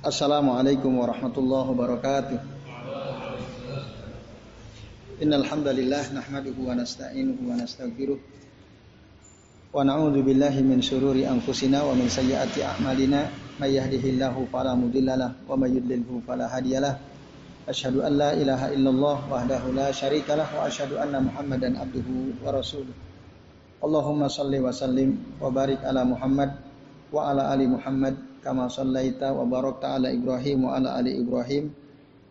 Assalamualaikum warahmatullahi wabarakatuh. Innal hamdalillah nahmaduhu wa nasta'inuhu wa nastaghfiruh wa na'udzu billahi min syururi anfusina wa min sayyiati a'malina may yahdihillahu fala mudhillalah wa may yudlilhu fala hadiyalah. Asyhadu an la ilaha illallah wahdahu la syarikalah wa asyhadu anna Muhammadan abduhu wa rasuluh. Allahumma salli wa sallim wa barik ala Muhammad wa ala ali Muhammad kama sallaita wa barakta ala Ibrahim wa ala ali Ibrahim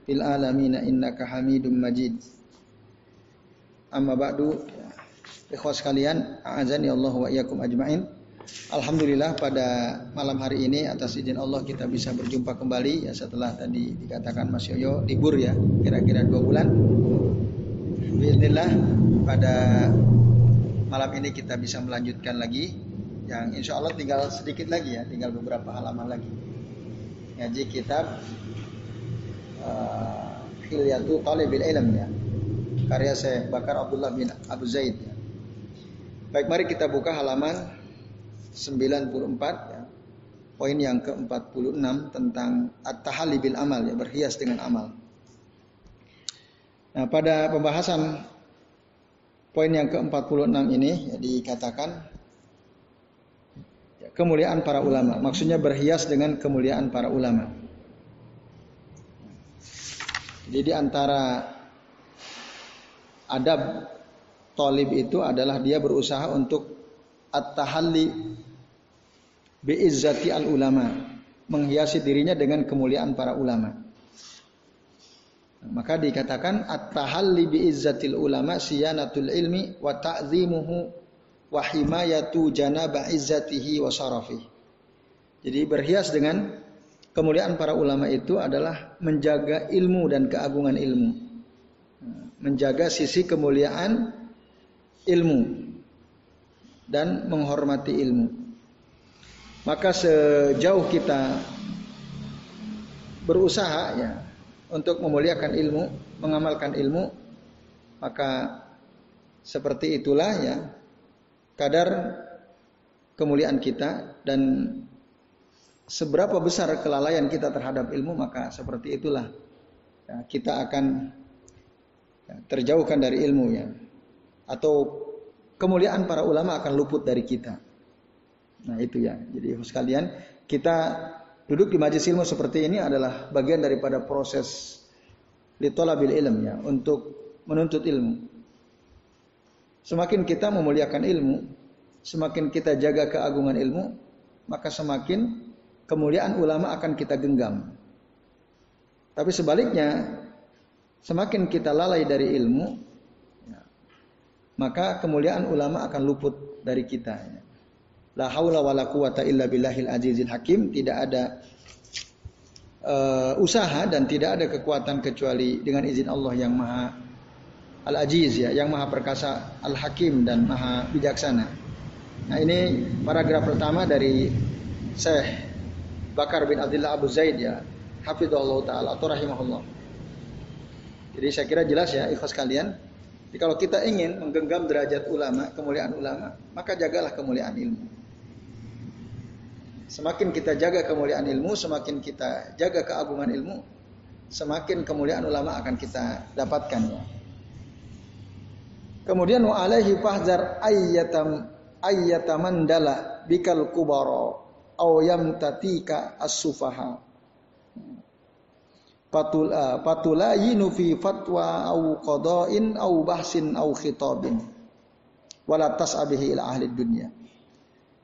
fil alamin innaka Hamidum Majid. Amma ba'du ikhwas sekalian, a'azani Allah wa iyyakum ajmain. Alhamdulillah pada malam hari ini atas izin Allah kita bisa berjumpa kembali ya setelah tadi dikatakan Mas Yoyo libur ya kira-kira dua bulan. Bismillah pada malam ini kita bisa melanjutkan lagi yang insya Allah tinggal sedikit lagi ya tinggal beberapa halaman lagi ngaji kitab uh, Hilyatu Talibil Ilm ya karya saya Bakar Abdullah bin Abu Zaid ya. Baik mari kita buka halaman 94 ya. Poin yang ke-46 tentang at-tahalli bil amal ya, berhias dengan amal. Nah, pada pembahasan poin yang ke-46 ini ya, dikatakan kemuliaan para ulama. Maksudnya berhias dengan kemuliaan para ulama. Jadi di antara adab tolib itu adalah dia berusaha untuk at-tahalli bi'izzati al ulama, menghiasi dirinya dengan kemuliaan para ulama. Maka dikatakan at-tahalli bi'izzatil ulama siyanatul ilmi wa ta'zimuhu wa himayatu janaba izzatihi wa. Jadi berhias dengan kemuliaan para ulama itu adalah menjaga ilmu dan keagungan ilmu. Menjaga sisi kemuliaan ilmu dan menghormati ilmu. Maka sejauh kita berusaha ya untuk memuliakan ilmu, mengamalkan ilmu, maka seperti itulah ya kadar kemuliaan kita dan seberapa besar kelalaian kita terhadap ilmu maka seperti itulah ya, kita akan ya, terjauhkan dari ilmu ya atau kemuliaan para ulama akan luput dari kita. Nah itu ya. Jadi sekalian kita duduk di majelis ilmu seperti ini adalah bagian daripada proses litolabil ilm ya untuk menuntut ilmu. Semakin kita memuliakan ilmu, semakin kita jaga keagungan ilmu, maka semakin kemuliaan ulama akan kita genggam. Tapi sebaliknya, semakin kita lalai dari ilmu, maka kemuliaan ulama akan luput dari kita. La haula wala quwata illa billahil azizil hakim. Tidak ada uh, usaha dan tidak ada kekuatan kecuali dengan izin Allah yang maha al-aziz ya, yang maha perkasa, al-hakim dan maha bijaksana. Nah ini paragraf pertama dari Syekh Bakar bin Abdullah Abu Zaid ya, hafizahullah taala atau rahimahullah. Jadi saya kira jelas ya ikhlas kalian jadi kalau kita ingin menggenggam derajat ulama, kemuliaan ulama, maka jagalah kemuliaan ilmu. Semakin kita jaga kemuliaan ilmu, semakin kita jaga keagungan ilmu, semakin kemuliaan ulama akan kita dapatkan ya. Kemudian wa alaihi fahzar ayyatam ayyatamandala bikal kubara aw yamtatika as-sufaha. Patul uh, patulayinu fi fatwa au qada'in au bahsin au khitabin. Wala tas'abihi ila ahli dunia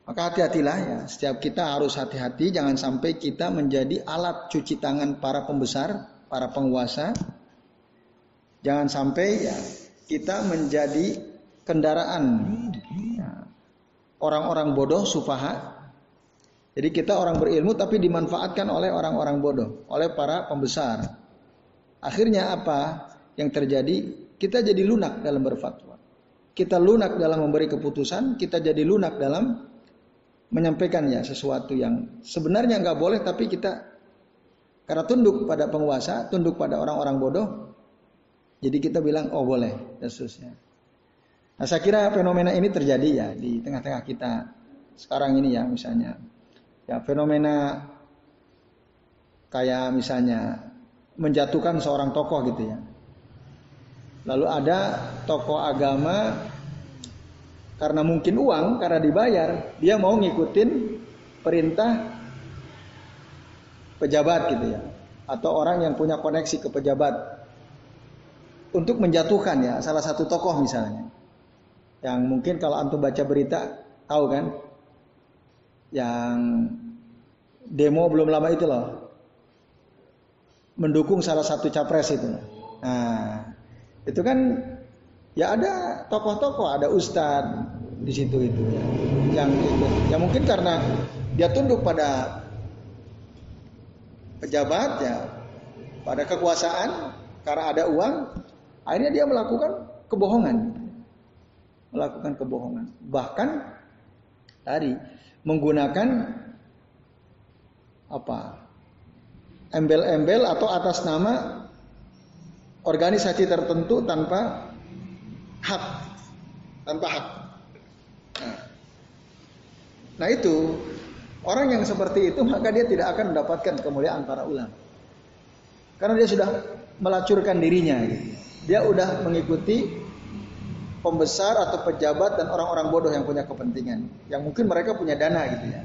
maka hati-hatilah ya. Setiap kita harus hati-hati. Jangan sampai kita menjadi alat cuci tangan para pembesar para penguasa. Jangan sampai ya kita menjadi kendaraan ya, orang-orang bodoh sufaha jadi kita orang berilmu tapi dimanfaatkan oleh orang-orang bodoh, oleh para pembesar. Akhirnya apa yang terjadi? Kita jadi lunak dalam berfatwa. Kita lunak dalam memberi keputusan, kita jadi lunak dalam menyampaikannya sesuatu yang sebenarnya nggak boleh tapi kita karena tunduk pada penguasa, tunduk pada orang-orang bodoh, jadi kita bilang oh boleh dan seterusnya. Nah saya kira fenomena ini terjadi ya di tengah-tengah kita sekarang ini ya misalnya ya fenomena kayak misalnya menjatuhkan seorang tokoh gitu ya. Lalu ada tokoh agama karena mungkin uang, karena dibayar, dia mau ngikutin perintah pejabat gitu ya. Atau orang yang punya koneksi ke pejabat untuk menjatuhkan ya salah satu tokoh misalnya. Yang mungkin kalau antum baca berita tahu kan yang demo belum lama itu loh mendukung salah satu capres itu. Nah, itu kan ya ada tokoh-tokoh, ada ustadz di situ itu ya, yang ikut. Ya mungkin karena dia tunduk pada pejabat ya, pada kekuasaan, karena ada uang, akhirnya dia melakukan kebohongan, melakukan kebohongan. Bahkan tadi menggunakan apa embel-embel atau atas nama organisasi tertentu tanpa hak, tanpa hak. Nah, nah itu orang yang seperti itu maka dia tidak akan mendapatkan kemuliaan para ulama. Karena dia sudah melacurkan dirinya. Gitu. Dia sudah mengikuti pembesar atau pejabat dan orang-orang bodoh yang punya kepentingan. Yang mungkin mereka punya dana gitu ya.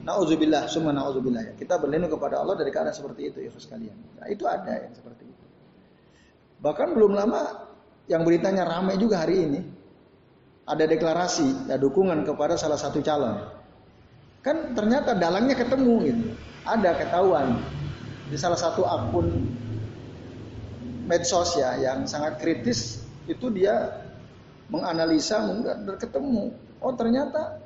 Nauzubillah, semua nauzubillah ya. Kita berlindung kepada Allah dari keadaan seperti itu ya sekalian. Nah, itu ada yang seperti itu. Bahkan belum lama yang beritanya ramai juga hari ini ada deklarasi ya dukungan kepada salah satu calon. Kan ternyata dalangnya ketemu gitu. Ada ketahuan di salah satu akun medsos ya yang sangat kritis itu dia menganalisa dan ketemu oh ternyata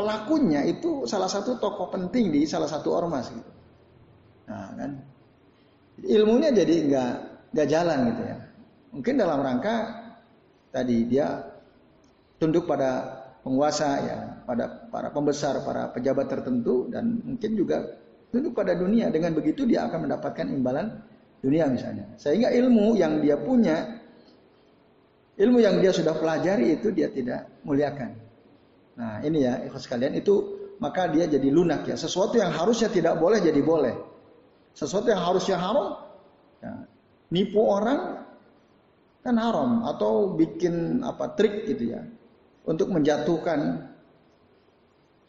pelakunya itu salah satu tokoh penting di salah satu ormas gitu. Nah kan ilmunya jadi nggak nggak jalan gitu ya. Mungkin dalam rangka tadi dia tunduk pada penguasa ya, pada para pembesar, para pejabat tertentu dan mungkin juga tunduk pada dunia. Dengan begitu dia akan mendapatkan imbalan dunia misalnya. Sehingga ilmu yang dia punya, ilmu yang dia sudah pelajari itu dia tidak muliakan. Nah ini ya ikhlas kalian itu maka dia jadi lunak ya. Sesuatu yang harusnya tidak boleh jadi boleh. Sesuatu yang harusnya haram, ya, nipu orang kan haram atau bikin apa trik gitu ya untuk menjatuhkan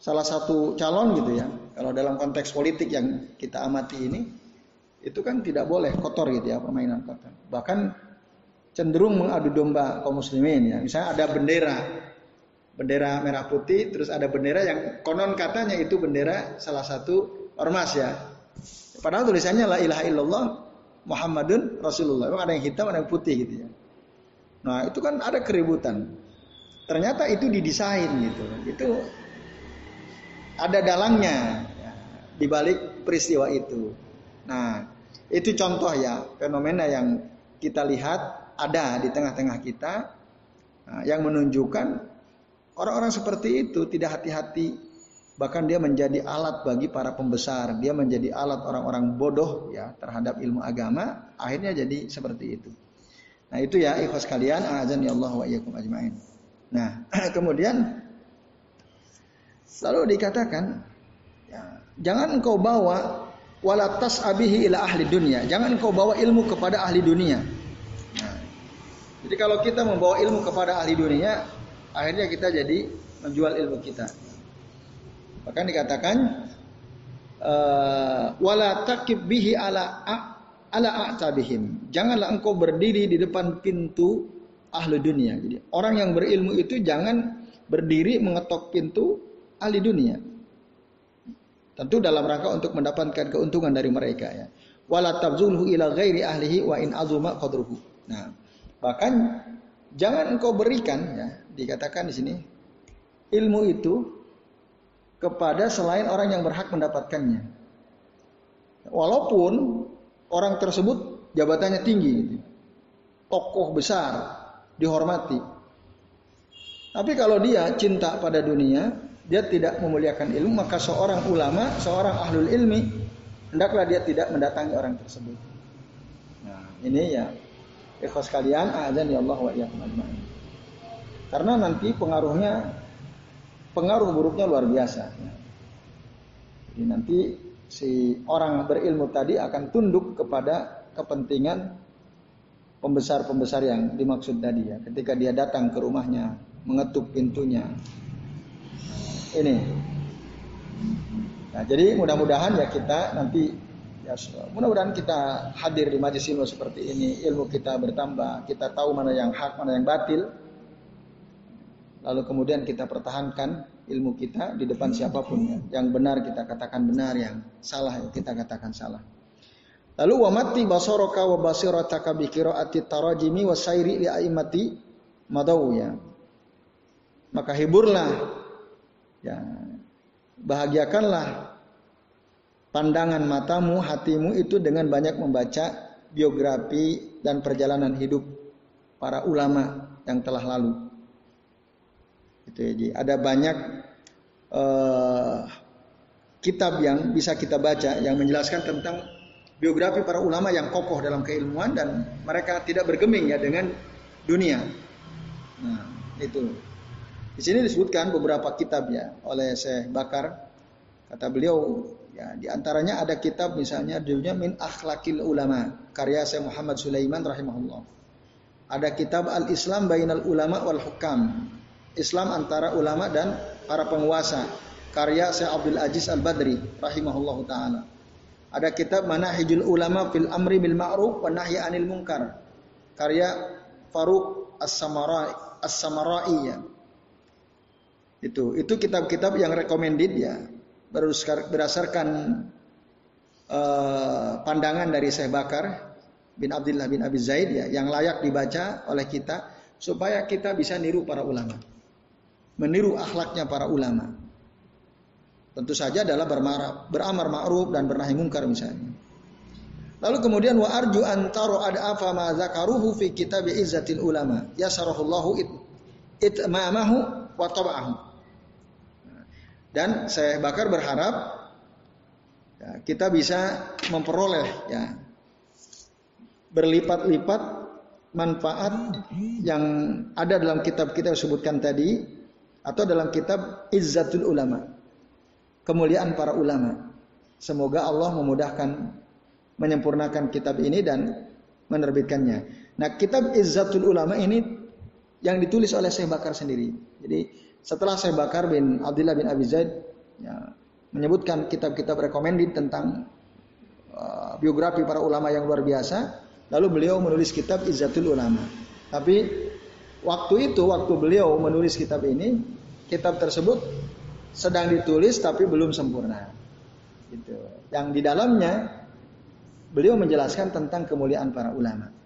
salah satu calon gitu ya. Kalau dalam konteks politik yang kita amati ini itu kan tidak boleh kotor gitu ya permainan kotor. Bahkan cenderung mengadu domba kaum muslimin ya. Misalnya ada bendera bendera merah putih, terus ada bendera yang konon katanya itu bendera salah satu ormas ya. Padahal tulisannya la ilaha illallah Muhammadun Rasulullah. Memang ada yang hitam, ada yang putih gitu ya. Nah itu kan ada keributan. Ternyata itu didesain gitu. Itu ada dalangnya ya, di balik peristiwa itu. Nah itu contoh ya fenomena yang kita lihat ada di tengah-tengah kita nah, yang menunjukkan Orang-orang seperti itu tidak hati-hati, bahkan dia menjadi alat bagi para pembesar, dia menjadi alat orang-orang bodoh ya terhadap ilmu agama, akhirnya jadi seperti itu. Nah, itu ya ikhwas kalian, azan ya Allah wa iyyakum ajmain. Nah, kemudian lalu dikatakan ya, jangan engkau bawa walatas abihi ila ahli dunia. Jangan engkau bawa ilmu kepada ahli dunia. Nah, jadi kalau kita membawa ilmu kepada ahli dunia, akhirnya kita jadi menjual ilmu kita. Bahkan dikatakan uh, wala takib bihi ala ala a'tabihim. Janganlah engkau berdiri di depan pintu ahli dunia. Jadi orang yang berilmu itu jangan berdiri mengetok pintu ahli dunia. Tentu dalam rangka untuk mendapatkan keuntungan dari mereka ya. Wala tabzulhu ila ghairi ahlihi wa in azuma qadruhu. Nah, bahkan jangan engkau berikan ya dikatakan di sini ilmu itu kepada selain orang yang berhak mendapatkannya. Walaupun orang tersebut jabatannya tinggi, gitu. tokoh besar, dihormati. Tapi kalau dia cinta pada dunia, dia tidak memuliakan ilmu, maka seorang ulama, seorang ahlul ilmi, hendaklah dia tidak mendatangi orang tersebut. Nah, ini ya, ikhlas kalian, azan ya Allah wa karena nanti pengaruhnya pengaruh buruknya luar biasa. Jadi nanti si orang berilmu tadi akan tunduk kepada kepentingan pembesar-pembesar yang dimaksud tadi ya. Ketika dia datang ke rumahnya, mengetuk pintunya. Ini. Nah, jadi mudah-mudahan ya kita nanti ya mudah-mudahan kita hadir di majlis ilmu seperti ini, ilmu kita bertambah, kita tahu mana yang hak, mana yang batil. Lalu kemudian kita pertahankan ilmu kita di depan siapa pun ya. Yang benar kita katakan benar, yang salah kita katakan salah. Lalu wa mati basaraka wa basirataka bi qiraati tarajimi wa sairi li aimati ya. Maka hiburlah ya bahagiakanlah pandangan matamu, hatimu itu dengan banyak membaca biografi dan perjalanan hidup para ulama yang telah lalu. Itu ya, ada banyak uh, kitab yang bisa kita baca yang menjelaskan tentang biografi para ulama yang kokoh dalam keilmuan dan mereka tidak bergeming ya dengan dunia. Nah, itu. Di sini disebutkan beberapa kitab ya oleh Syekh Bakar. Kata beliau ya di antaranya ada kitab misalnya judulnya Min Akhlakil Ulama karya Syekh Muhammad Sulaiman rahimahullah. Ada kitab Al-Islam Bainal Ulama wal Hukam. Islam antara ulama dan para penguasa karya Syekh Abdul Aziz Al-Badri rahimahullah taala. Ada kitab Manahijul Ulama fil Amri bil Ma'ruf wa Nahyi 'anil Munkar. Karya Faruk As-Samarai As-Samarai ya. Itu itu kitab-kitab yang recommended ya. Berdasarkan uh, pandangan dari Syekh Bakar bin Abdullah bin Abi Zaid ya yang layak dibaca oleh kita supaya kita bisa niru para ulama. Meniru akhlaknya para ulama. Tentu saja adalah beramar ma'ruf dan bernahi mungkar misalnya. Lalu kemudian wa arju antaro ada apa ma zakaruhu fi kitab izzatil ulama yasarahullahu it, itmamahu wa taba'ahu. Dan saya bakar berharap ya, kita bisa memperoleh ya berlipat-lipat manfaat yang ada dalam kitab kita sebutkan tadi atau dalam kitab Izzatul Ulama kemuliaan para ulama. Semoga Allah memudahkan menyempurnakan kitab ini dan menerbitkannya. Nah, kitab Izzatul Ulama ini yang ditulis oleh Syekh Bakar sendiri. Jadi, setelah Syekh Bakar bin Abdullah bin Abi Zaid ya, menyebutkan kitab-kitab recommended tentang uh, biografi para ulama yang luar biasa, lalu beliau menulis kitab Izzatul Ulama. Tapi waktu itu, waktu beliau menulis kitab ini, kitab tersebut sedang ditulis tapi belum sempurna. Gitu. Yang di dalamnya beliau menjelaskan tentang kemuliaan para ulama.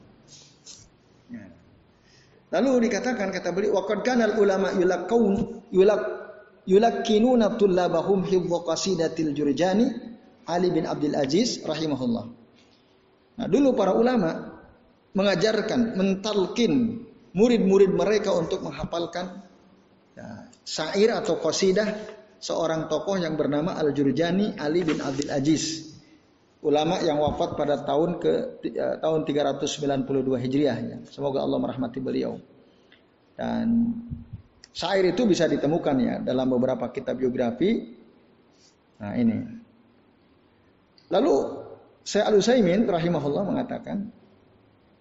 Lalu dikatakan kata beliau waqad kanal ulama yulakun yulak yulakkinuna tullabahum hifdha qasidatil Jurjani Ali bin Abdul Aziz rahimahullah. Nah, dulu para ulama mengajarkan, mentalkin murid-murid mereka untuk menghafalkan ya, syair atau qasidah seorang tokoh yang bernama Al-Jurjani Ali bin Abdul Aziz. Ulama yang wafat pada tahun ke uh, tahun 392 Hijriah ya. Semoga Allah merahmati beliau. Dan syair itu bisa ditemukan ya dalam beberapa kitab biografi. Nah, ini. Lalu saya Al-Utsaimin rahimahullah mengatakan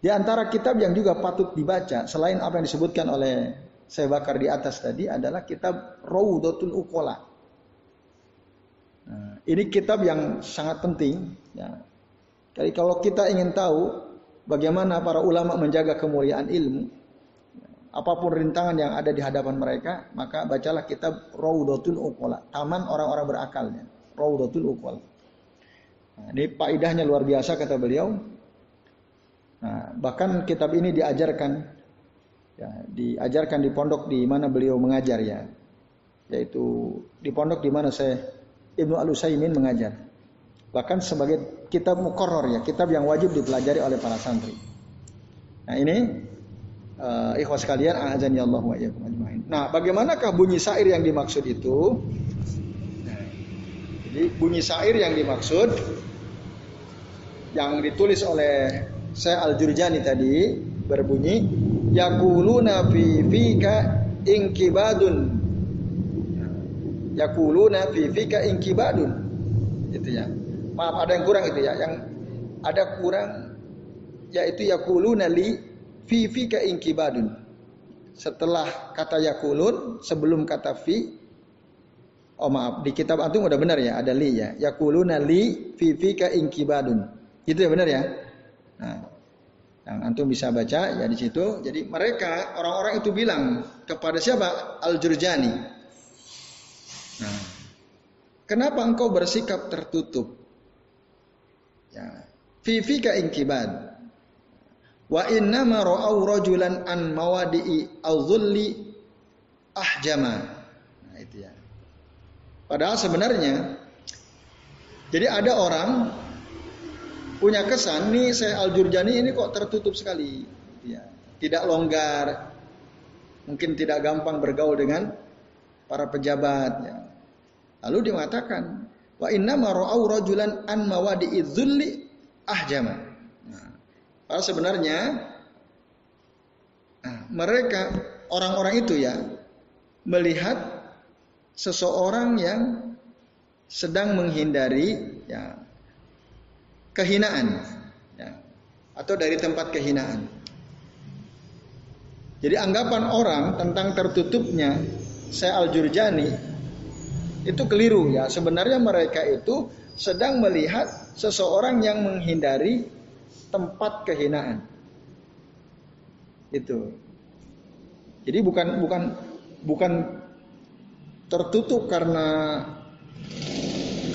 di antara kitab yang juga patut dibaca selain apa yang disebutkan oleh saya bakar di atas tadi adalah kitab Raudatul Uqala Nah, ini kitab yang sangat penting. Ya. Jadi kalau kita ingin tahu bagaimana para ulama menjaga kemuliaan ilmu, apa pun rintangan yang ada di hadapan mereka, maka bacalah kitab Raudatul Uqala, taman orang-orang berakalnya. Raudatul Uqala. Nah, ini faidahnya luar biasa kata beliau. Nah, bahkan kitab ini diajarkan ya, diajarkan di pondok di mana beliau mengajar ya. Yaitu di pondok di mana saya Ibnu Al-Utsaimin mengajar. Bahkan sebagai kitab mukoror ya, kitab yang wajib dipelajari oleh para santri. Nah ini uh, ikhwas kalian azan ya Allah wa ajmain. Nah, bagaimanakah bunyi syair yang dimaksud itu? Nah, jadi bunyi syair yang dimaksud yang ditulis oleh saya Al-Jurjani tadi berbunyi yaquluna fi fika inkibadun yakuluna fi fika inkibadun Itu ya. Maaf ada yang kurang itu ya. Yang ada kurang yaitu yakuluna li fi fi ka inkibadun. Setelah kata yakulun sebelum kata fi Oh maaf, di kitab antum udah benar ya, ada li ya. Yakuluna li fi fi ka inkibadun. Itu ya benar ya? Nah, yang antum bisa baca ya di situ. Jadi mereka orang-orang itu bilang kepada siapa? Al-Jurjani. Kenapa engkau bersikap tertutup? Ya, fi fi ka inkibad. Wa inna ma ra'au rajulan an mawadi'i al-dhulli ahjama. Nah, itu ya. Padahal sebenarnya jadi ada orang punya kesan nih saya Al Jurjani ini kok tertutup sekali, ya, tidak longgar, mungkin tidak gampang bergaul dengan para pejabat. Ya. Lalu dia mengatakan, wa inna marau rajulan an mawadi idzulli ahjama. Nah, sebenarnya nah, mereka orang-orang itu ya melihat seseorang yang sedang menghindari ya, kehinaan ya, atau dari tempat kehinaan. Jadi anggapan orang tentang tertutupnya saya Al-Jurjani itu keliru ya. Sebenarnya mereka itu sedang melihat seseorang yang menghindari tempat kehinaan. Itu. Jadi bukan bukan bukan tertutup karena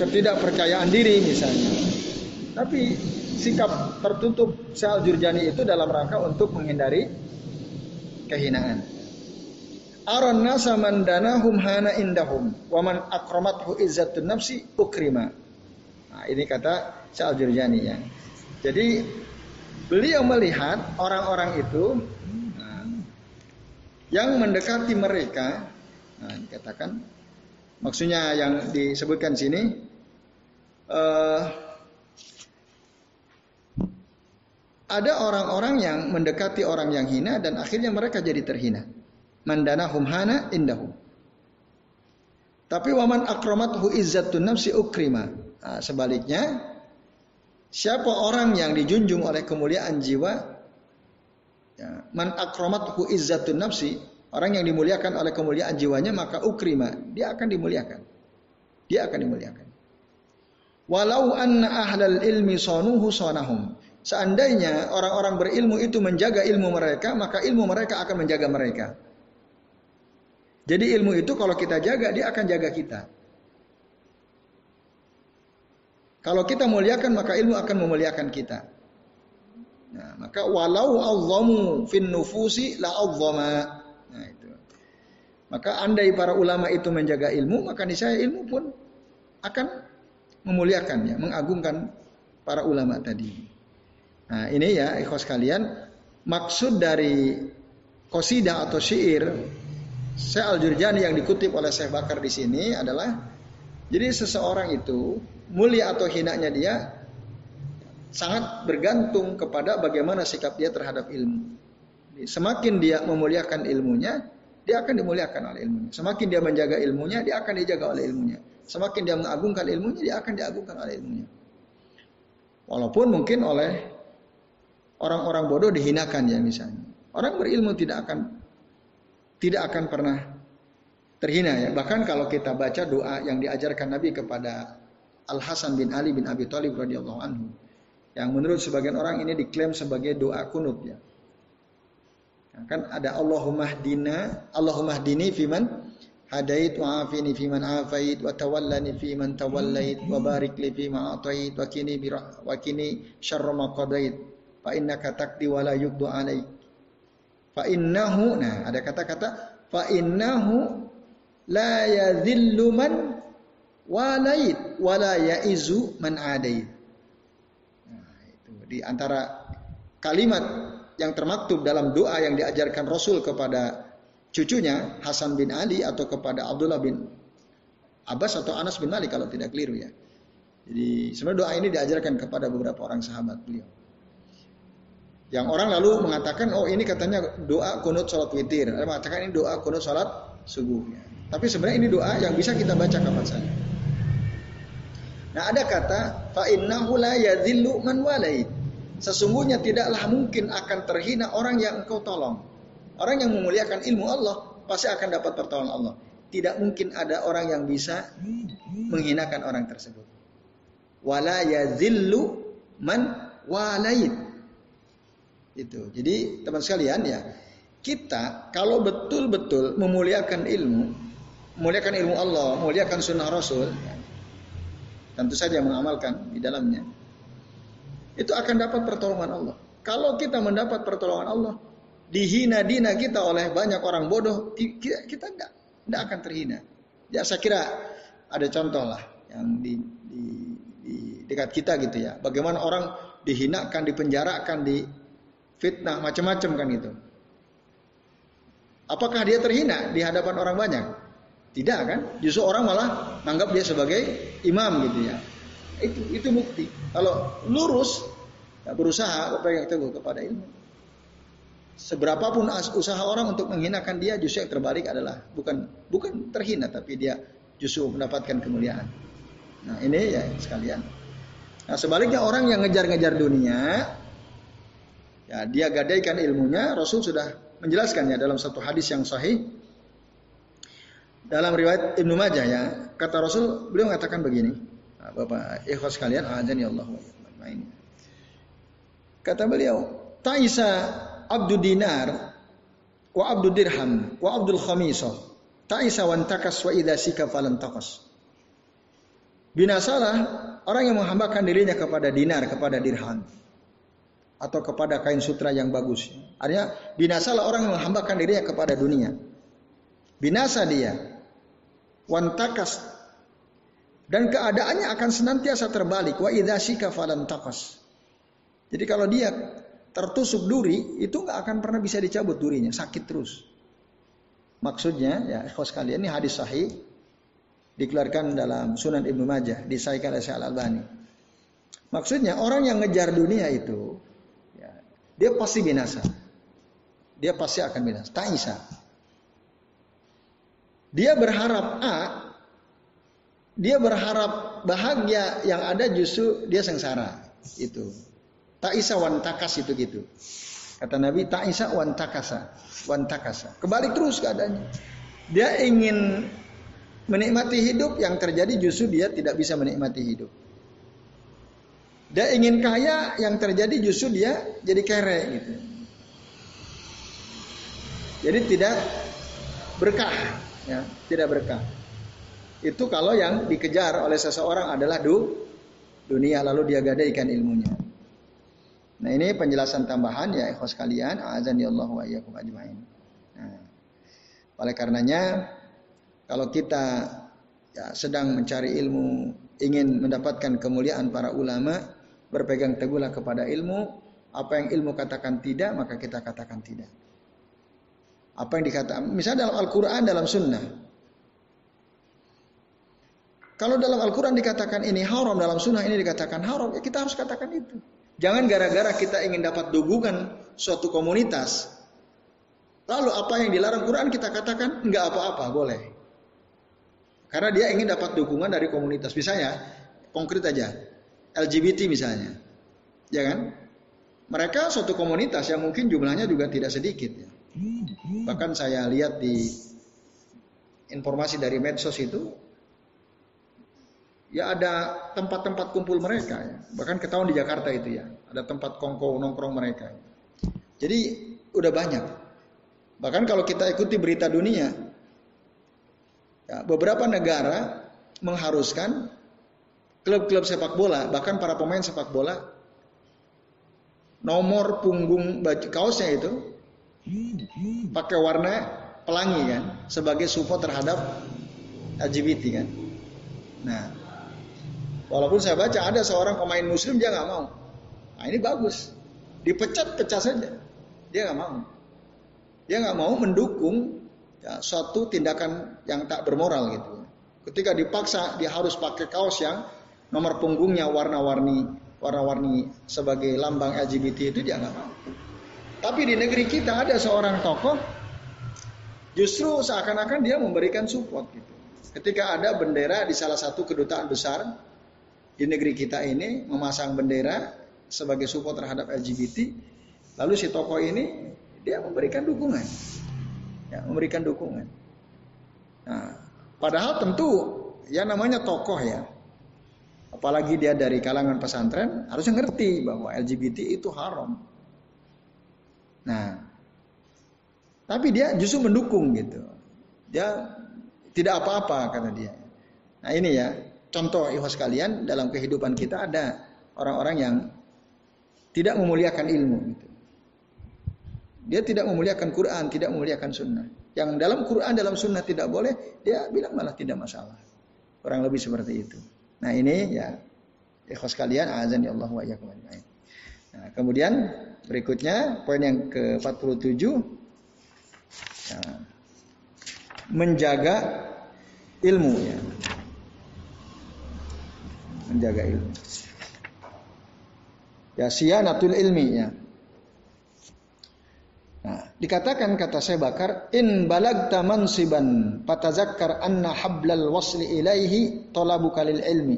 ketidakpercayaan diri misalnya. Tapi sikap tertutup Syal Jurjani itu dalam rangka untuk menghindari kehinaan. Aron nasa mandanahum hana indahum waman akramathu izzatun nafsi ukrima. Nah, ini kata Syal Jurjani ya. Jadi beliau melihat orang-orang itu nah, yang mendekati mereka Nah, dikatakan maksudnya yang disebutkan sini uh, ada orang-orang yang mendekati orang yang hina dan akhirnya mereka jadi terhina. Mandana humhana indahum. Tapi waman akramathu izzatun nafsi ukrima. Nah, sebaliknya, siapa orang yang dijunjung oleh kemuliaan jiwa, ya, man akramathu izzatun nafsi, Orang yang dimuliakan oleh kemuliaan jiwanya maka ukrima, dia akan dimuliakan. Dia akan dimuliakan. Walau anna ahlal ilmi sonuhu sonahum. Seandainya orang-orang berilmu itu menjaga ilmu mereka, maka ilmu mereka akan menjaga mereka. Jadi ilmu itu kalau kita jaga, dia akan jaga kita. Kalau kita muliakan, maka ilmu akan memuliakan kita. Nah, maka walau azzamu fin nufusi la azzama. Nah itu. Maka andai para ulama itu menjaga ilmu, maka niscaya ilmu pun akan memuliakan ya, mengagungkan para ulama tadi. Nah ini ya ikhwas kalian, maksud dari kosidah atau syair Syekh Al-Jurjani yang dikutip oleh Syekh Bakar di sini adalah jadi seseorang itu mulia atau hinanya dia sangat bergantung kepada bagaimana sikap dia terhadap ilmu. Semakin dia memuliakan ilmunya, dia akan dimuliakan oleh ilmunya. Semakin dia menjaga ilmunya, dia akan dijaga oleh ilmunya. Semakin dia mengagungkan ilmunya, dia akan diagungkan oleh ilmunya. Walaupun mungkin oleh orang-orang bodoh dihinakan ya misalnya. Orang berilmu tidak akan tidak akan pernah terhina ya. Bahkan kalau kita baca doa yang diajarkan Nabi kepada Al Hasan bin Ali bin Abi Thalib radhiyallahu anhu, yang menurut sebagian orang ini diklaim sebagai doa kunut ya. Kan ada Allahumma hdina, Allahumma hdini fiman hadait wa afini fiman afait wa tawallani fiman tawallait wa barik li fima atait wa kini birah wa kini syarra ma qadait fa innaka taqdi wa la yuqdu alaik fa innahu nah ada kata-kata fa innahu la yadhillu man walait wa la yaizu man adait nah itu di antara kalimat yang termaktub dalam doa yang diajarkan Rasul kepada cucunya Hasan bin Ali atau kepada Abdullah bin Abbas atau Anas bin Malik kalau tidak keliru ya. Jadi sebenarnya doa ini diajarkan kepada beberapa orang sahabat beliau. Yang orang lalu mengatakan, oh ini katanya doa kunut sholat witir. Ada mengatakan ini doa kunut sholat subuh. Tapi sebenarnya ini doa yang bisa kita baca kapan saja. Nah ada kata fa innahu la yadhillu man walait. Sesungguhnya tidaklah mungkin akan terhina orang yang engkau tolong. Orang yang memuliakan ilmu Allah pasti akan dapat pertolongan Allah. Tidak mungkin ada orang yang bisa menghinakan orang tersebut. Wala yazillu man walait. Itu. Jadi teman sekalian ya, kita kalau betul-betul memuliakan ilmu, memuliakan ilmu Allah, memuliakan sunnah Rasul, ya, tentu saja mengamalkan di dalamnya, itu akan dapat pertolongan Allah. Kalau kita mendapat pertolongan Allah, dihina-dina kita oleh banyak orang bodoh, kita, tidak tidak akan terhina. Ya saya kira ada contoh lah yang di, di, di dekat kita gitu ya. Bagaimana orang dihinakan, dipenjarakan, di fitnah macam-macam kan itu. Apakah dia terhina di hadapan orang banyak? Tidak kan? Justru orang malah menganggap dia sebagai imam gitu ya. Itu itu bukti. Kalau lurus ya berusaha berpegang teguh kepada ilmu. Seberapapun usaha orang untuk menghinakan dia justru yang terbalik adalah bukan bukan terhina tapi dia justru mendapatkan kemuliaan. Nah, ini ya sekalian. Nah, sebaliknya orang yang ngejar-ngejar dunia ya dia gadaikan ilmunya, Rasul sudah menjelaskannya dalam satu hadis yang sahih. Dalam riwayat Ibnu Majah ya kata Rasul beliau mengatakan begini. Nah, Bapak ikhwas sekalian azan ya Allah kata beliau Taisa abdu dinar wa abdu dirham wa abdul khamisah. Taisa wan takas wa idza sika takas Binasalah orang yang menghambakan dirinya kepada dinar kepada dirham atau kepada kain sutra yang bagus. Artinya binasalah orang yang menghambakan dirinya kepada dunia. Binasa dia. Wantakas dan keadaannya akan senantiasa terbalik. Wa idza falan takas. Jadi kalau dia tertusuk duri, itu nggak akan pernah bisa dicabut durinya, sakit terus. Maksudnya ya ikhwas kalian ini hadis sahih dikeluarkan dalam Sunan Ibnu Majah, disahkan oleh Al-Albani. Maksudnya orang yang ngejar dunia itu dia pasti binasa. Dia pasti akan binasa. Taisa. Dia berharap A, dia berharap bahagia yang ada justru dia sengsara. Itu. Taisa wan takas itu gitu. Kata Nabi, Taisa wan takasa. Wan takasa. Kembali terus keadaannya. Dia ingin menikmati hidup yang terjadi justru dia tidak bisa menikmati hidup. Dia ingin kaya, yang terjadi justru dia jadi kere gitu. Jadi tidak berkah, ya, tidak berkah. Itu kalau yang dikejar oleh seseorang adalah du, dunia lalu dia gadaikan ilmunya. Nah ini penjelasan tambahan ya ikhwas kalian, azan ya Allah wa iyyakum ajmain. Nah, oleh karenanya kalau kita ya, sedang mencari ilmu, ingin mendapatkan kemuliaan para ulama, berpegang teguhlah kepada ilmu. Apa yang ilmu katakan tidak, maka kita katakan tidak. Apa yang dikatakan, misalnya dalam Al-Quran, dalam Sunnah. Kalau dalam Al-Quran dikatakan ini haram, dalam Sunnah ini dikatakan haram, ya kita harus katakan itu. Jangan gara-gara kita ingin dapat dukungan suatu komunitas, lalu apa yang dilarang Quran kita katakan enggak apa-apa, boleh. Karena dia ingin dapat dukungan dari komunitas. Misalnya, konkret aja, LGBT misalnya. Ya kan? Mereka suatu komunitas yang mungkin jumlahnya juga tidak sedikit ya. Bahkan saya lihat di informasi dari medsos itu ya ada tempat-tempat kumpul mereka ya. Bahkan ketahuan di Jakarta itu ya, ada tempat kongko nongkrong mereka. Jadi udah banyak. Bahkan kalau kita ikuti berita dunia, ya, beberapa negara mengharuskan klub-klub sepak bola, bahkan para pemain sepak bola, nomor punggung baju kaosnya itu pakai warna pelangi kan, sebagai support terhadap LGBT kan. Nah, walaupun saya baca ada seorang pemain muslim dia nggak mau. Nah ini bagus, dipecat pecah saja, dia nggak mau. Dia nggak mau mendukung ya, suatu tindakan yang tak bermoral gitu. Ketika dipaksa dia harus pakai kaos yang nomor punggungnya warna-warni warna-warni sebagai lambang LGBT itu dia nggak mau. Tapi di negeri kita ada seorang tokoh justru seakan-akan dia memberikan support gitu. Ketika ada bendera di salah satu kedutaan besar di negeri kita ini memasang bendera sebagai support terhadap LGBT, lalu si tokoh ini dia memberikan dukungan, ya, memberikan dukungan. Nah, padahal tentu ya namanya tokoh ya, apalagi dia dari kalangan pesantren harusnya ngerti bahwa LGBT itu haram. Nah, tapi dia justru mendukung gitu. Dia tidak apa-apa kata dia. Nah ini ya contoh ikhwas kalian dalam kehidupan kita ada orang-orang yang tidak memuliakan ilmu. Gitu. Dia tidak memuliakan Quran, tidak memuliakan Sunnah. Yang dalam Quran, dalam Sunnah tidak boleh, dia bilang malah tidak masalah. Kurang lebih seperti itu. Nah ini ya ikhwas kalian, azan ya Allah wa Nah, kemudian berikutnya poin yang ke-47 nah, menjaga ilmu ya. Menjaga ilmu. Ya siyanatul ilmi ya. Nah, dikatakan kata saya bakar in balagta mansiban fatazakkar anna hablal wasli ilaihi talabuka lil ilmi.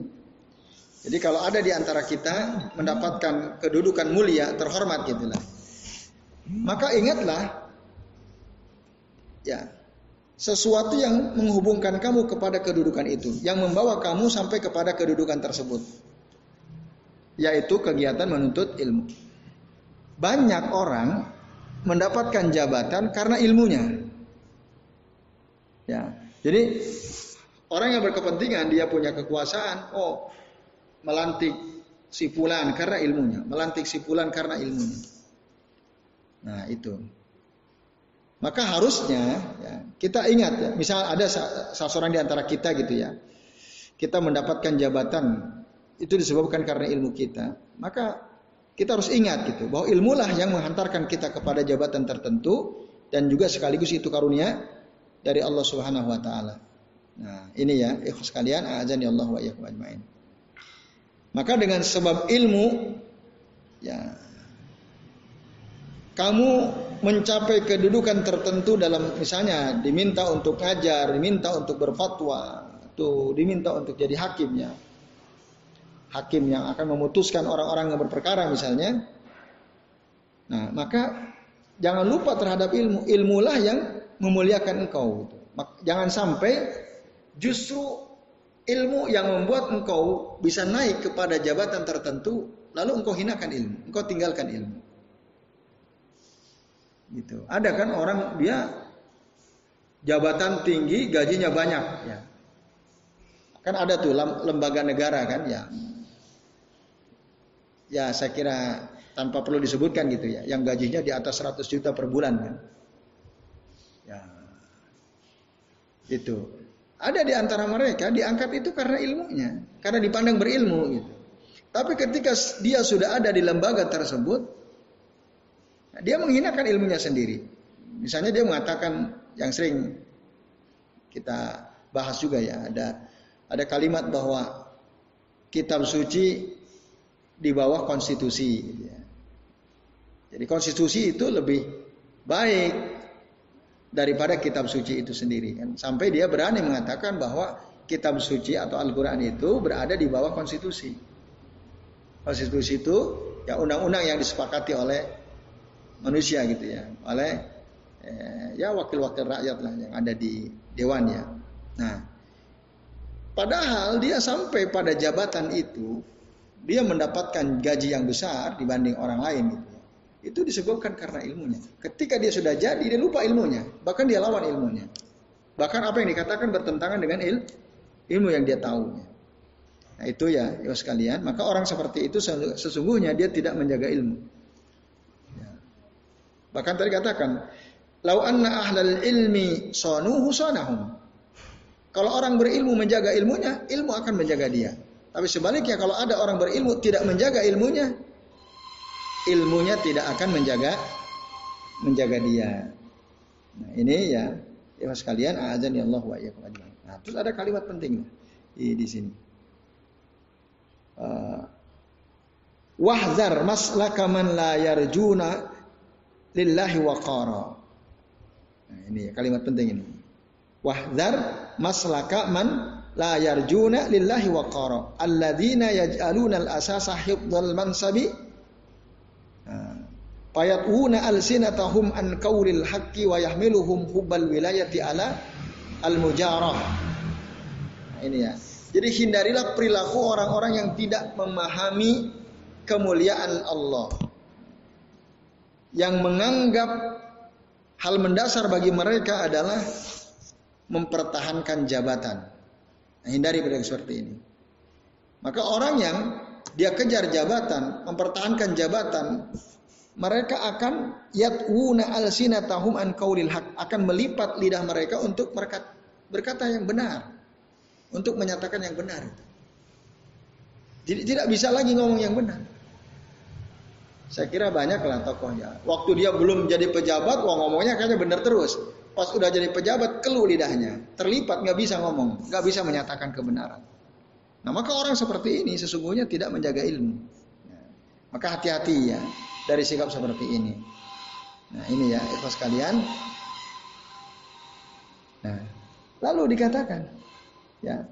Jadi kalau ada di antara kita mendapatkan kedudukan mulia, terhormat gitulah. Maka ingatlah ya, sesuatu yang menghubungkan kamu kepada kedudukan itu, yang membawa kamu sampai kepada kedudukan tersebut. Yaitu kegiatan menuntut ilmu. Banyak orang mendapatkan jabatan karena ilmunya. Ya. Jadi orang yang berkepentingan dia punya kekuasaan, oh melantik si fulan karena ilmunya, melantik si fulan karena ilmunya. Nah, itu. Maka harusnya ya, kita ingat ya, misal ada salah di antara kita gitu ya. Kita mendapatkan jabatan itu disebabkan karena ilmu kita. Maka kita harus ingat gitu bahwa ilmulah yang menghantarkan kita kepada jabatan tertentu dan juga sekaligus itu karunia dari Allah Subhanahu wa taala. Nah, ini ya ikhlas kalian, azan Allah wa iyyakum ajmain. Maka dengan sebab ilmu ya kamu mencapai kedudukan tertentu dalam misalnya diminta untuk ngajar, diminta untuk berfatwa, tuh diminta untuk jadi hakimnya. Hakim yang akan memutuskan orang-orang yang berperkara misalnya. Nah, maka jangan lupa terhadap ilmu. Ilmulah yang memuliakan engkau. Jangan sampai justru ilmu yang membuat engkau bisa naik kepada jabatan tertentu, lalu engkau hinakan ilmu, engkau tinggalkan ilmu. Gitu. Ada kan orang dia jabatan tinggi, gajinya banyak, ya. Kan ada tuh lembaga negara kan, ya. Ya, saya kira tanpa perlu disebutkan gitu ya, yang gajinya di atas 100 juta per bulan kan. Ya. Itu. Ada di antara mereka diangkat itu karena ilmunya, karena dipandang berilmu gitu. Tapi ketika dia sudah ada di lembaga tersebut, dia menghinakan ilmunya sendiri. Misalnya dia mengatakan yang sering kita bahas juga ya, ada ada kalimat bahwa kitab suci di bawah konstitusi. Jadi konstitusi itu lebih baik daripada kitab suci itu sendiri kan. Sampai dia berani mengatakan bahwa kitab suci atau Al-Qur'an itu berada di bawah konstitusi. Konstitusi itu ya undang-undang yang disepakati oleh manusia gitu ya, oleh eh, ya wakil-wakil rakyat lah yang ada di dewan ya. Nah, padahal dia sampai pada jabatan itu dia mendapatkan gaji yang besar dibanding orang lain gitu. Itu disebabkan karena ilmunya. Ketika dia sudah jadi, dia lupa ilmunya. Bahkan dia lawan ilmunya. Bahkan apa yang dikatakan bertentangan dengan il, ilmu yang dia tahu. Nah itu ya, ya sekalian. Maka orang seperti itu sesungguhnya dia tidak menjaga ilmu. Ya. Bahkan tadi katakan, Lau anna ahlal ilmi sonuhu sonahum. Kalau orang berilmu menjaga ilmunya, ilmu akan menjaga dia. Tapi sebaliknya kalau ada orang berilmu tidak menjaga ilmunya, ilmunya tidak akan menjaga menjaga dia. Nah, ini ya ya sekalian azan ya Allah wa iyyakum Nah, terus ada kalimat penting di, di sini. Uh, wahzar maslaka man la yarjuna lillahi waqara. Nah, ini kalimat penting ini. Wahzar maslaka man la yarjuna lillahi waqara. Alladzina yaj'aluna al-asasa hifdzal mansabi fayatuna alsinatahum an qaulil haqqi wa yahmiluhum hubbal wilayati ala al-mujarah ini ya. Jadi hindarilah perilaku orang-orang yang tidak memahami kemuliaan Allah. Yang menganggap hal mendasar bagi mereka adalah mempertahankan jabatan. Nah, hindari perilaku seperti ini. Maka orang yang dia kejar jabatan, mempertahankan jabatan, mereka akan yatwuna alsinatahum an qaulil haq, akan melipat lidah mereka untuk mereka berkata yang benar, untuk menyatakan yang benar. Jadi tidak bisa lagi ngomong yang benar. Saya kira banyak lah tokohnya. Waktu dia belum jadi pejabat, wah ngomongnya kayaknya benar terus. Pas udah jadi pejabat, keluh lidahnya. Terlipat, nggak bisa ngomong. nggak bisa menyatakan kebenaran. Nah maka orang seperti ini sesungguhnya tidak menjaga ilmu. Ya. Maka hati-hati ya dari sikap seperti ini. Nah ini ya ikhlas kalian. Nah lalu dikatakan ya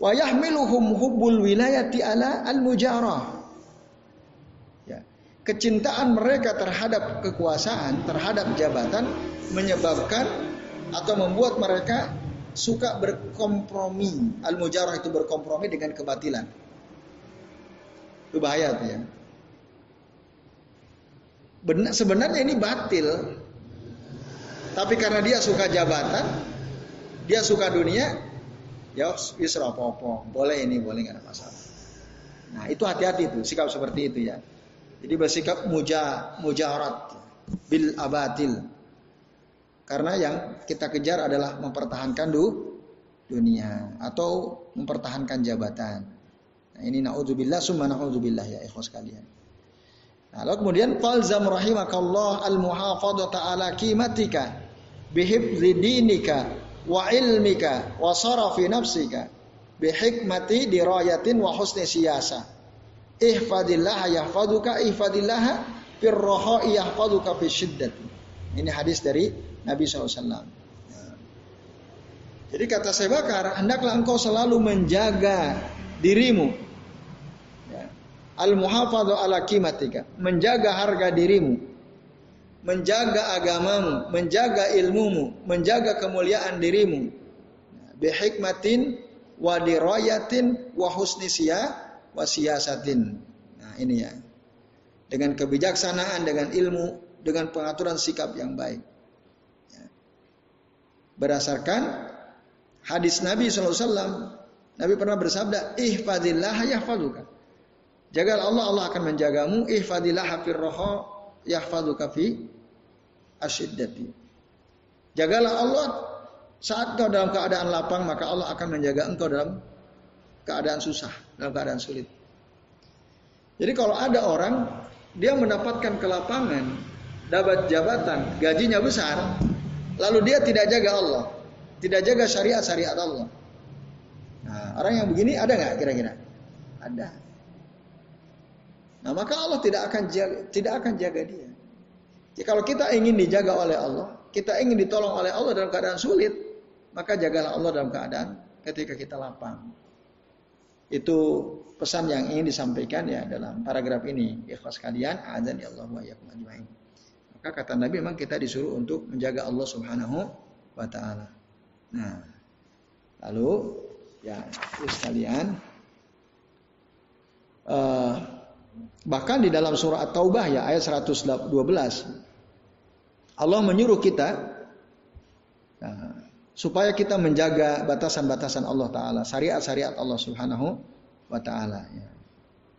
wa yahmiluhum hubbul wilayati ala al-mujarah kecintaan mereka terhadap kekuasaan, terhadap jabatan menyebabkan atau membuat mereka suka berkompromi. Al-mujarah itu berkompromi dengan kebatilan. Itu bahaya tuh ya. Benar, sebenarnya ini batil. Tapi karena dia suka jabatan, dia suka dunia, ya yusra popo, boleh ini, boleh nggak ada masalah. Nah itu hati-hati tuh sikap seperti itu ya. Jadi bersikap muja mujarat bil abatil. Karena yang kita kejar adalah mempertahankan du, dunia atau mempertahankan jabatan. Nah, ini naudzubillah summa naudzubillah ya ikhwas kalian. Nah, lalu kemudian falzam rahimakallah al muhafadzata ala qimatika bihifzi dinika wa ilmika wa sarafi nafsika bihikmati dirayatin wa husni siyasah ihfadillah yahfaduka ihfadillah firroho yahfaduka fi syiddat. Ini hadis dari Nabi SAW. Jadi kata saya bakar, hendaklah engkau selalu menjaga dirimu. Ya. Al-muhafadhu ala kimatika. Menjaga harga dirimu. Menjaga agamamu. Menjaga ilmumu. Menjaga kemuliaan dirimu. Bihikmatin wa dirayatin wa husni siyah wasiyasatin. Nah, ini ya. Dengan kebijaksanaan, dengan ilmu, dengan pengaturan sikap yang baik. Ya. Berdasarkan hadis Nabi SAW, Nabi pernah bersabda, ihfadillah yahfaduka. Jaga Allah, Allah akan menjagamu. Ihfadillah firroho yahfaduka fi asyiddati. Jagalah Allah saat kau dalam keadaan lapang, maka Allah akan menjaga engkau dalam keadaan susah, dalam keadaan sulit. Jadi kalau ada orang dia mendapatkan kelapangan, dapat jabatan, gajinya besar, lalu dia tidak jaga Allah, tidak jaga syariat-syariat Allah. Nah, orang yang begini ada nggak kira-kira? Ada. Nah, maka Allah tidak akan jaga, tidak akan jaga dia. Jadi kalau kita ingin dijaga oleh Allah, kita ingin ditolong oleh Allah dalam keadaan sulit, maka jagalah Allah dalam keadaan ketika kita lapang. Itu pesan yang ingin disampaikan ya dalam paragraf ini. Ikhlas kalian, azan ya Allah wa ajma'in. Maka kata Nabi memang kita disuruh untuk menjaga Allah Subhanahu wa taala. Nah, lalu ya sekalian uh, bahkan di dalam surah At-Taubah ya ayat 112 Allah menyuruh kita uh, supaya kita menjaga batasan-batasan Allah Taala, syariat-syariat Allah Subhanahu wa Taala. Ya.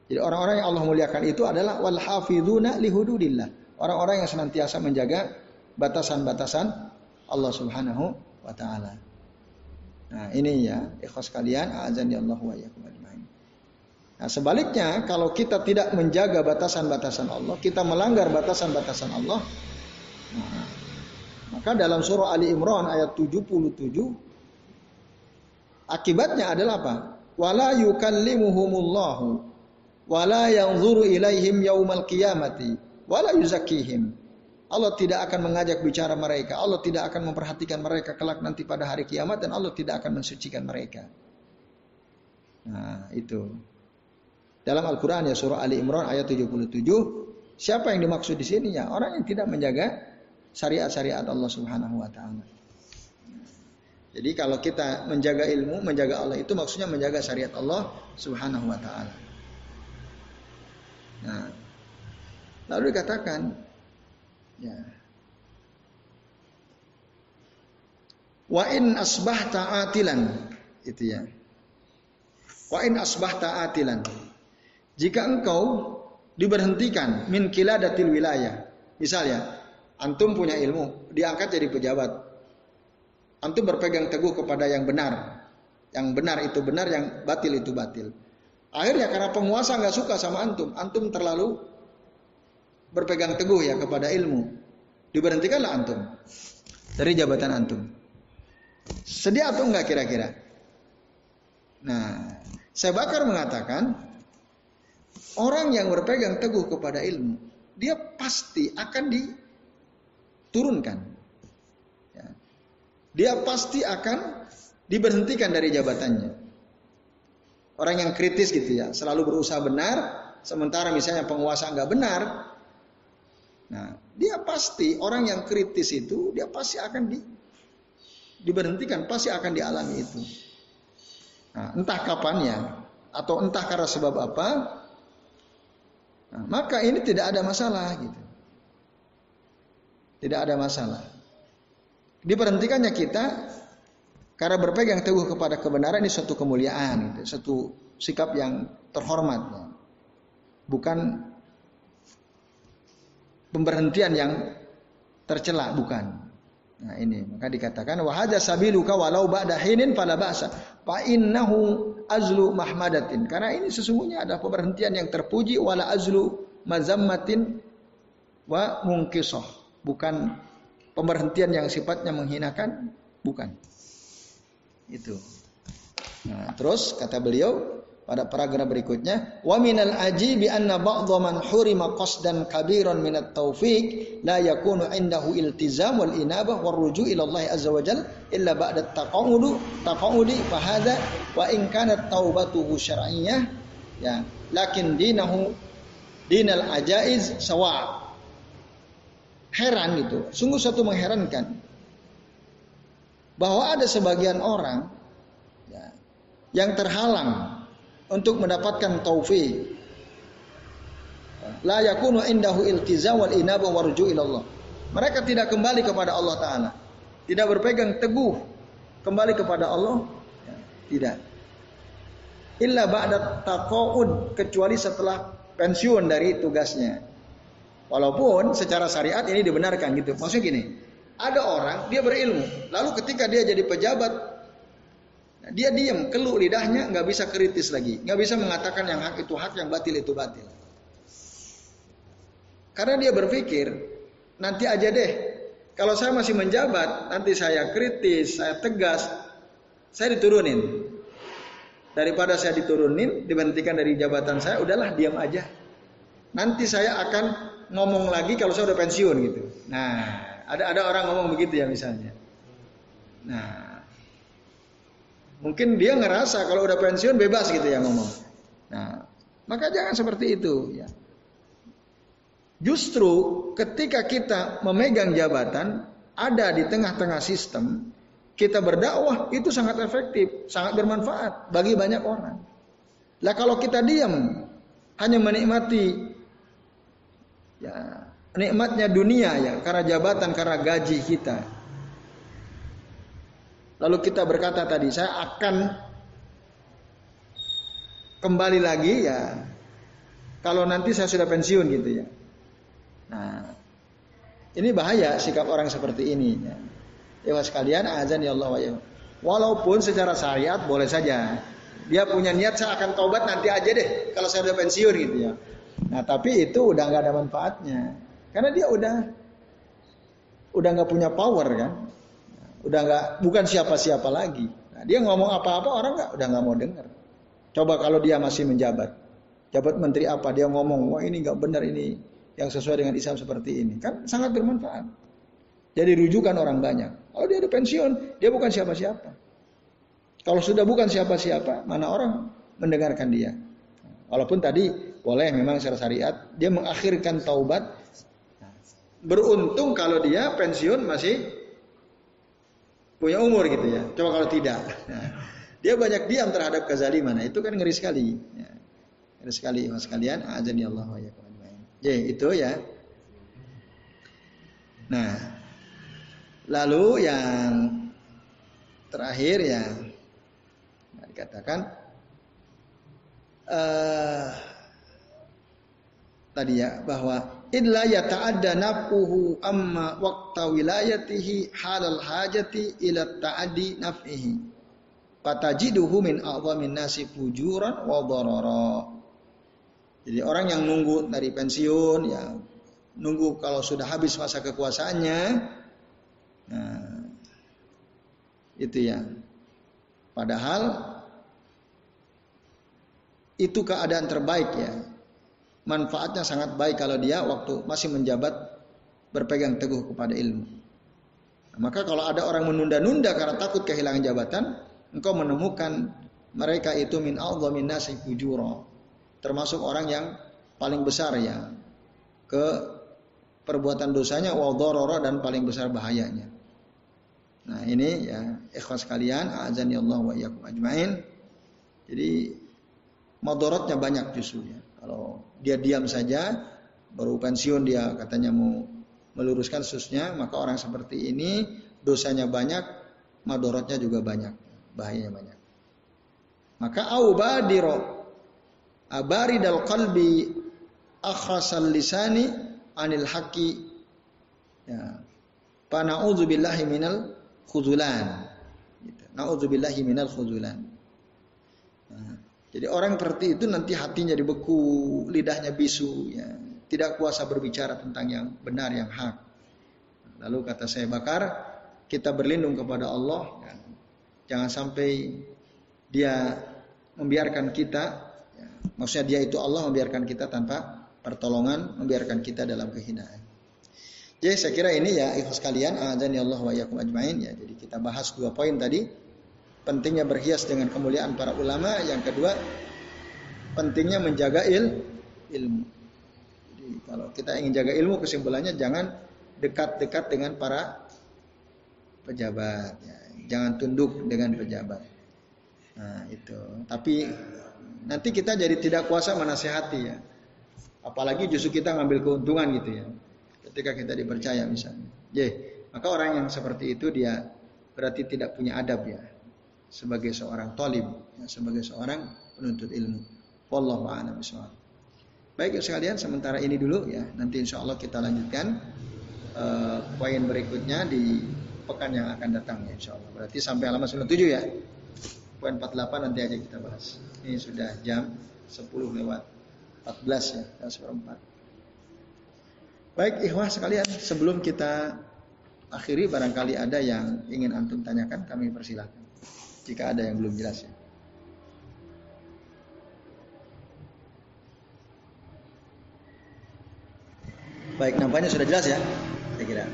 Jadi orang-orang yang Allah muliakan itu adalah wal hafiduna lihududillah. Orang-orang yang senantiasa menjaga batasan-batasan Allah Subhanahu wa taala. Nah, ini ya, ikhlas kalian, azan ya Allah wa Nah, sebaliknya kalau kita tidak menjaga batasan-batasan Allah, kita melanggar batasan-batasan Allah, nah, maka dalam surah Ali Imran ayat 77 akibatnya adalah apa? Wala yukallimuhumullahu wala yanzuru ilaihim yaumal qiyamati wala yuzakkihim Allah tidak akan mengajak bicara mereka. Allah tidak akan memperhatikan mereka kelak nanti pada hari kiamat dan Allah tidak akan mensucikan mereka. Nah, itu. Dalam Al-Qur'an ya surah Ali Imran ayat 77, siapa yang dimaksud di sini ya? Orang yang tidak menjaga syariat-syariat Allah Subhanahu wa taala. Jadi kalau kita menjaga ilmu, menjaga Allah itu maksudnya menjaga syariat Allah Subhanahu wa taala. Nah, lalu dikatakan ya. Wa in asbahta atilan itu ya. Wa in asbahta atilan jika engkau diberhentikan min kiladatil wilayah. Misalnya, antum punya ilmu, diangkat jadi pejabat. Antum berpegang teguh kepada yang benar. Yang benar itu benar, yang batil itu batil. Akhirnya karena penguasa nggak suka sama antum, antum terlalu berpegang teguh ya kepada ilmu. Diberhentikanlah antum dari jabatan antum. Sedih atau enggak kira-kira? Nah, saya bakar mengatakan Orang yang berpegang teguh kepada ilmu, dia pasti akan diturunkan. Ya. Dia pasti akan diberhentikan dari jabatannya. Orang yang kritis gitu ya, selalu berusaha benar, sementara misalnya penguasa nggak benar. Nah, dia pasti orang yang kritis itu dia pasti akan di, diberhentikan, pasti akan dialami itu. Nah, entah kapannya atau entah karena sebab apa, Nah, maka ini tidak ada masalah gitu. Tidak ada masalah. Diberhentikannya kita karena berpegang teguh kepada kebenaran ini suatu kemuliaan, gitu. satu sikap yang terhormat. Bukan pemberhentian yang tercela, bukan. Nah ini maka dikatakan wahada sabiluka walau ba'da hinin fala ba'sa fa innahu azlu mahmadatin karena ini sesungguhnya ada pemberhentian yang terpuji wala azlu mazammatin wa mungkisah bukan pemberhentian yang sifatnya menghinakan bukan. Itu. Nah terus kata beliau pada paragraf berikutnya wa minal ajibi anna ba'dha man hurima qasdan kabiran min at-taufiq la yakunu indahu iltizam wal inabah war ruju' ila Allah azza wa jal illa ba'da taqawudu taqawudi fa hadha wa in kanat taubatuhu syar'iyyah ya lakin dinahu dinal ajaiz sawa heran gitu sungguh satu mengherankan bahwa ada sebagian orang ya, yang terhalang untuk mendapatkan taufik. La yakunu indahu iltizam wal inabah warju ilallah. Mereka tidak kembali kepada Allah Ta'ala. Tidak berpegang teguh kembali kepada Allah. Ya, tidak. Illa ba'da taqa'ud. Kecuali setelah pensiun dari tugasnya. Walaupun secara syariat ini dibenarkan gitu. Maksudnya gini. Ada orang, dia berilmu. Lalu ketika dia jadi pejabat, dia diam, keluh lidahnya, nggak bisa kritis lagi, nggak bisa mengatakan yang hak itu hak, yang batil itu batil. Karena dia berpikir, nanti aja deh, kalau saya masih menjabat, nanti saya kritis, saya tegas, saya diturunin. Daripada saya diturunin, diberhentikan dari jabatan saya, udahlah diam aja. Nanti saya akan ngomong lagi kalau saya udah pensiun gitu. Nah, ada ada orang ngomong begitu ya misalnya. Nah, Mungkin dia ngerasa kalau udah pensiun bebas gitu ya ngomong. Nah, maka jangan seperti itu ya. Justru ketika kita memegang jabatan ada di tengah-tengah sistem, kita berdakwah itu sangat efektif, sangat bermanfaat bagi banyak orang. Lah kalau kita diam hanya menikmati ya nikmatnya dunia ya karena jabatan karena gaji kita Lalu kita berkata tadi, saya akan kembali lagi ya kalau nanti saya sudah pensiun gitu ya. Nah, ini bahaya sikap orang seperti ini. Ya. Dewa sekalian, azan ya Allah ya. Walaupun secara syariat boleh saja. Dia punya niat saya akan taubat nanti aja deh kalau saya sudah pensiun gitu ya. Nah tapi itu udah nggak ada manfaatnya. Karena dia udah udah nggak punya power kan udah nggak bukan siapa-siapa lagi. Nah, dia ngomong apa-apa orang nggak udah nggak mau dengar. Coba kalau dia masih menjabat, jabat menteri apa dia ngomong, wah ini nggak benar ini yang sesuai dengan Islam seperti ini. Kan sangat bermanfaat. Jadi rujukan orang banyak. Kalau dia ada pensiun, dia bukan siapa-siapa. Kalau sudah bukan siapa-siapa, mana orang mendengarkan dia. Walaupun tadi boleh memang secara syariat, dia mengakhirkan taubat. Beruntung kalau dia pensiun masih punya umur gitu ya. Coba kalau tidak. dia banyak diam terhadap kezaliman. Nah, itu kan ngeri sekali. Ya. Ngeri sekali mas kalian. Azan ya Allah Jadi itu ya. Nah, lalu yang terakhir ya dikatakan uh, tadi ya bahwa illa yata'adda nafuhu amma waqta wilayatihi halal hajati ila ta'addi naf'ihi. Fatajiduhu min a'zamin nasi fujuran wa dharara jadi orang yang nunggu dari pensiun ya nunggu kalau sudah habis masa kekuasaannya nah itu ya. Padahal itu keadaan terbaik ya manfaatnya sangat baik kalau dia waktu masih menjabat berpegang teguh kepada ilmu maka kalau ada orang menunda-nunda karena takut kehilangan jabatan engkau menemukan mereka itu min min nasi fujura termasuk orang yang paling besar ya ke perbuatan dosanya wa dan paling besar bahayanya. Nah, ini ya ikhwas kalian, azan ya Allah wa ajmain. Jadi madorotnya banyak justru ya. Kalau dia diam saja baru pensiun dia katanya mau meluruskan susnya, maka orang seperti ini dosanya banyak, madorotnya juga banyak, bahayanya banyak. Maka aubadiro abaridal qalbi akhrasal lisani anil haqi. Ya. Pana'udzubillahi minal khuzulan. Gitu. na'udzubillahi minal khuzulan. Nah, jadi orang seperti itu nanti hatinya dibeku lidahnya bisu ya tidak kuasa berbicara tentang yang benar yang hak lalu kata saya bakar kita berlindung kepada Allah ya. jangan sampai dia membiarkan kita Maksudnya dia itu Allah membiarkan kita tanpa pertolongan, membiarkan kita dalam kehinaan. Jadi saya kira ini ya ikhlas kalian, azan ya Allah wa ajmain ya. Jadi kita bahas dua poin tadi. Pentingnya berhias dengan kemuliaan para ulama. Yang kedua, pentingnya menjaga il, ilmu. Jadi kalau kita ingin jaga ilmu, kesimpulannya jangan dekat-dekat dengan para pejabat. Ya. Jangan tunduk dengan pejabat. Nah itu. Tapi nanti kita jadi tidak kuasa menasehati ya. Apalagi justru kita ngambil keuntungan gitu ya. Ketika kita dipercaya misalnya. Jadi, maka orang yang seperti itu dia berarti tidak punya adab ya. Sebagai seorang tolim, ya, sebagai seorang penuntut ilmu. Wallahu a'lam. Baik ya sekalian, sementara ini dulu ya. Nanti insya Allah kita lanjutkan uh, poin berikutnya di pekan yang akan datang ya insya Allah. Berarti sampai halaman 97 ya. Poin 48 nanti aja kita bahas. Ini sudah jam 10 lewat 14 ya, jam seperempat. Baik ikhwah sekalian, sebelum kita akhiri barangkali ada yang ingin antum tanyakan, kami persilahkan. Jika ada yang belum jelas ya. Baik, nampaknya sudah jelas ya, saya kira.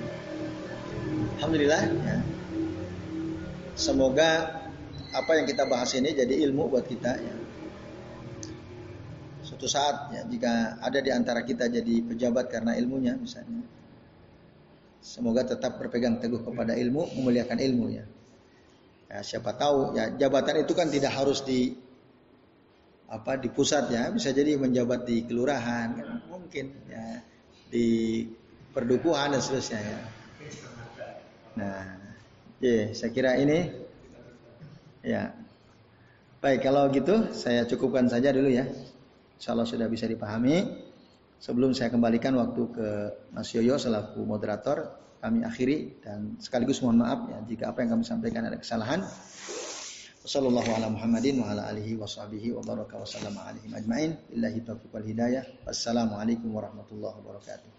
Alhamdulillah ya. Semoga apa yang kita bahas ini jadi ilmu buat kita ya. Suatu saat ya jika ada di antara kita jadi pejabat karena ilmunya misalnya. Semoga tetap berpegang teguh kepada ilmu, memuliakan ilmu ya. Siapa tahu ya jabatan itu kan tidak harus di apa di pusat ya, bisa jadi menjabat di kelurahan kan mungkin ya di perdukuhan dan seterusnya ya. Nah, ya saya kira ini Ya. Baik, kalau gitu saya cukupkan saja dulu ya. Insya Allah sudah bisa dipahami. Sebelum saya kembalikan waktu ke Mas Yoyo selaku moderator, kami akhiri dan sekaligus mohon maaf ya jika apa yang kami sampaikan ada kesalahan. Wassalamualaikum warahmatullahi wabarakatuh.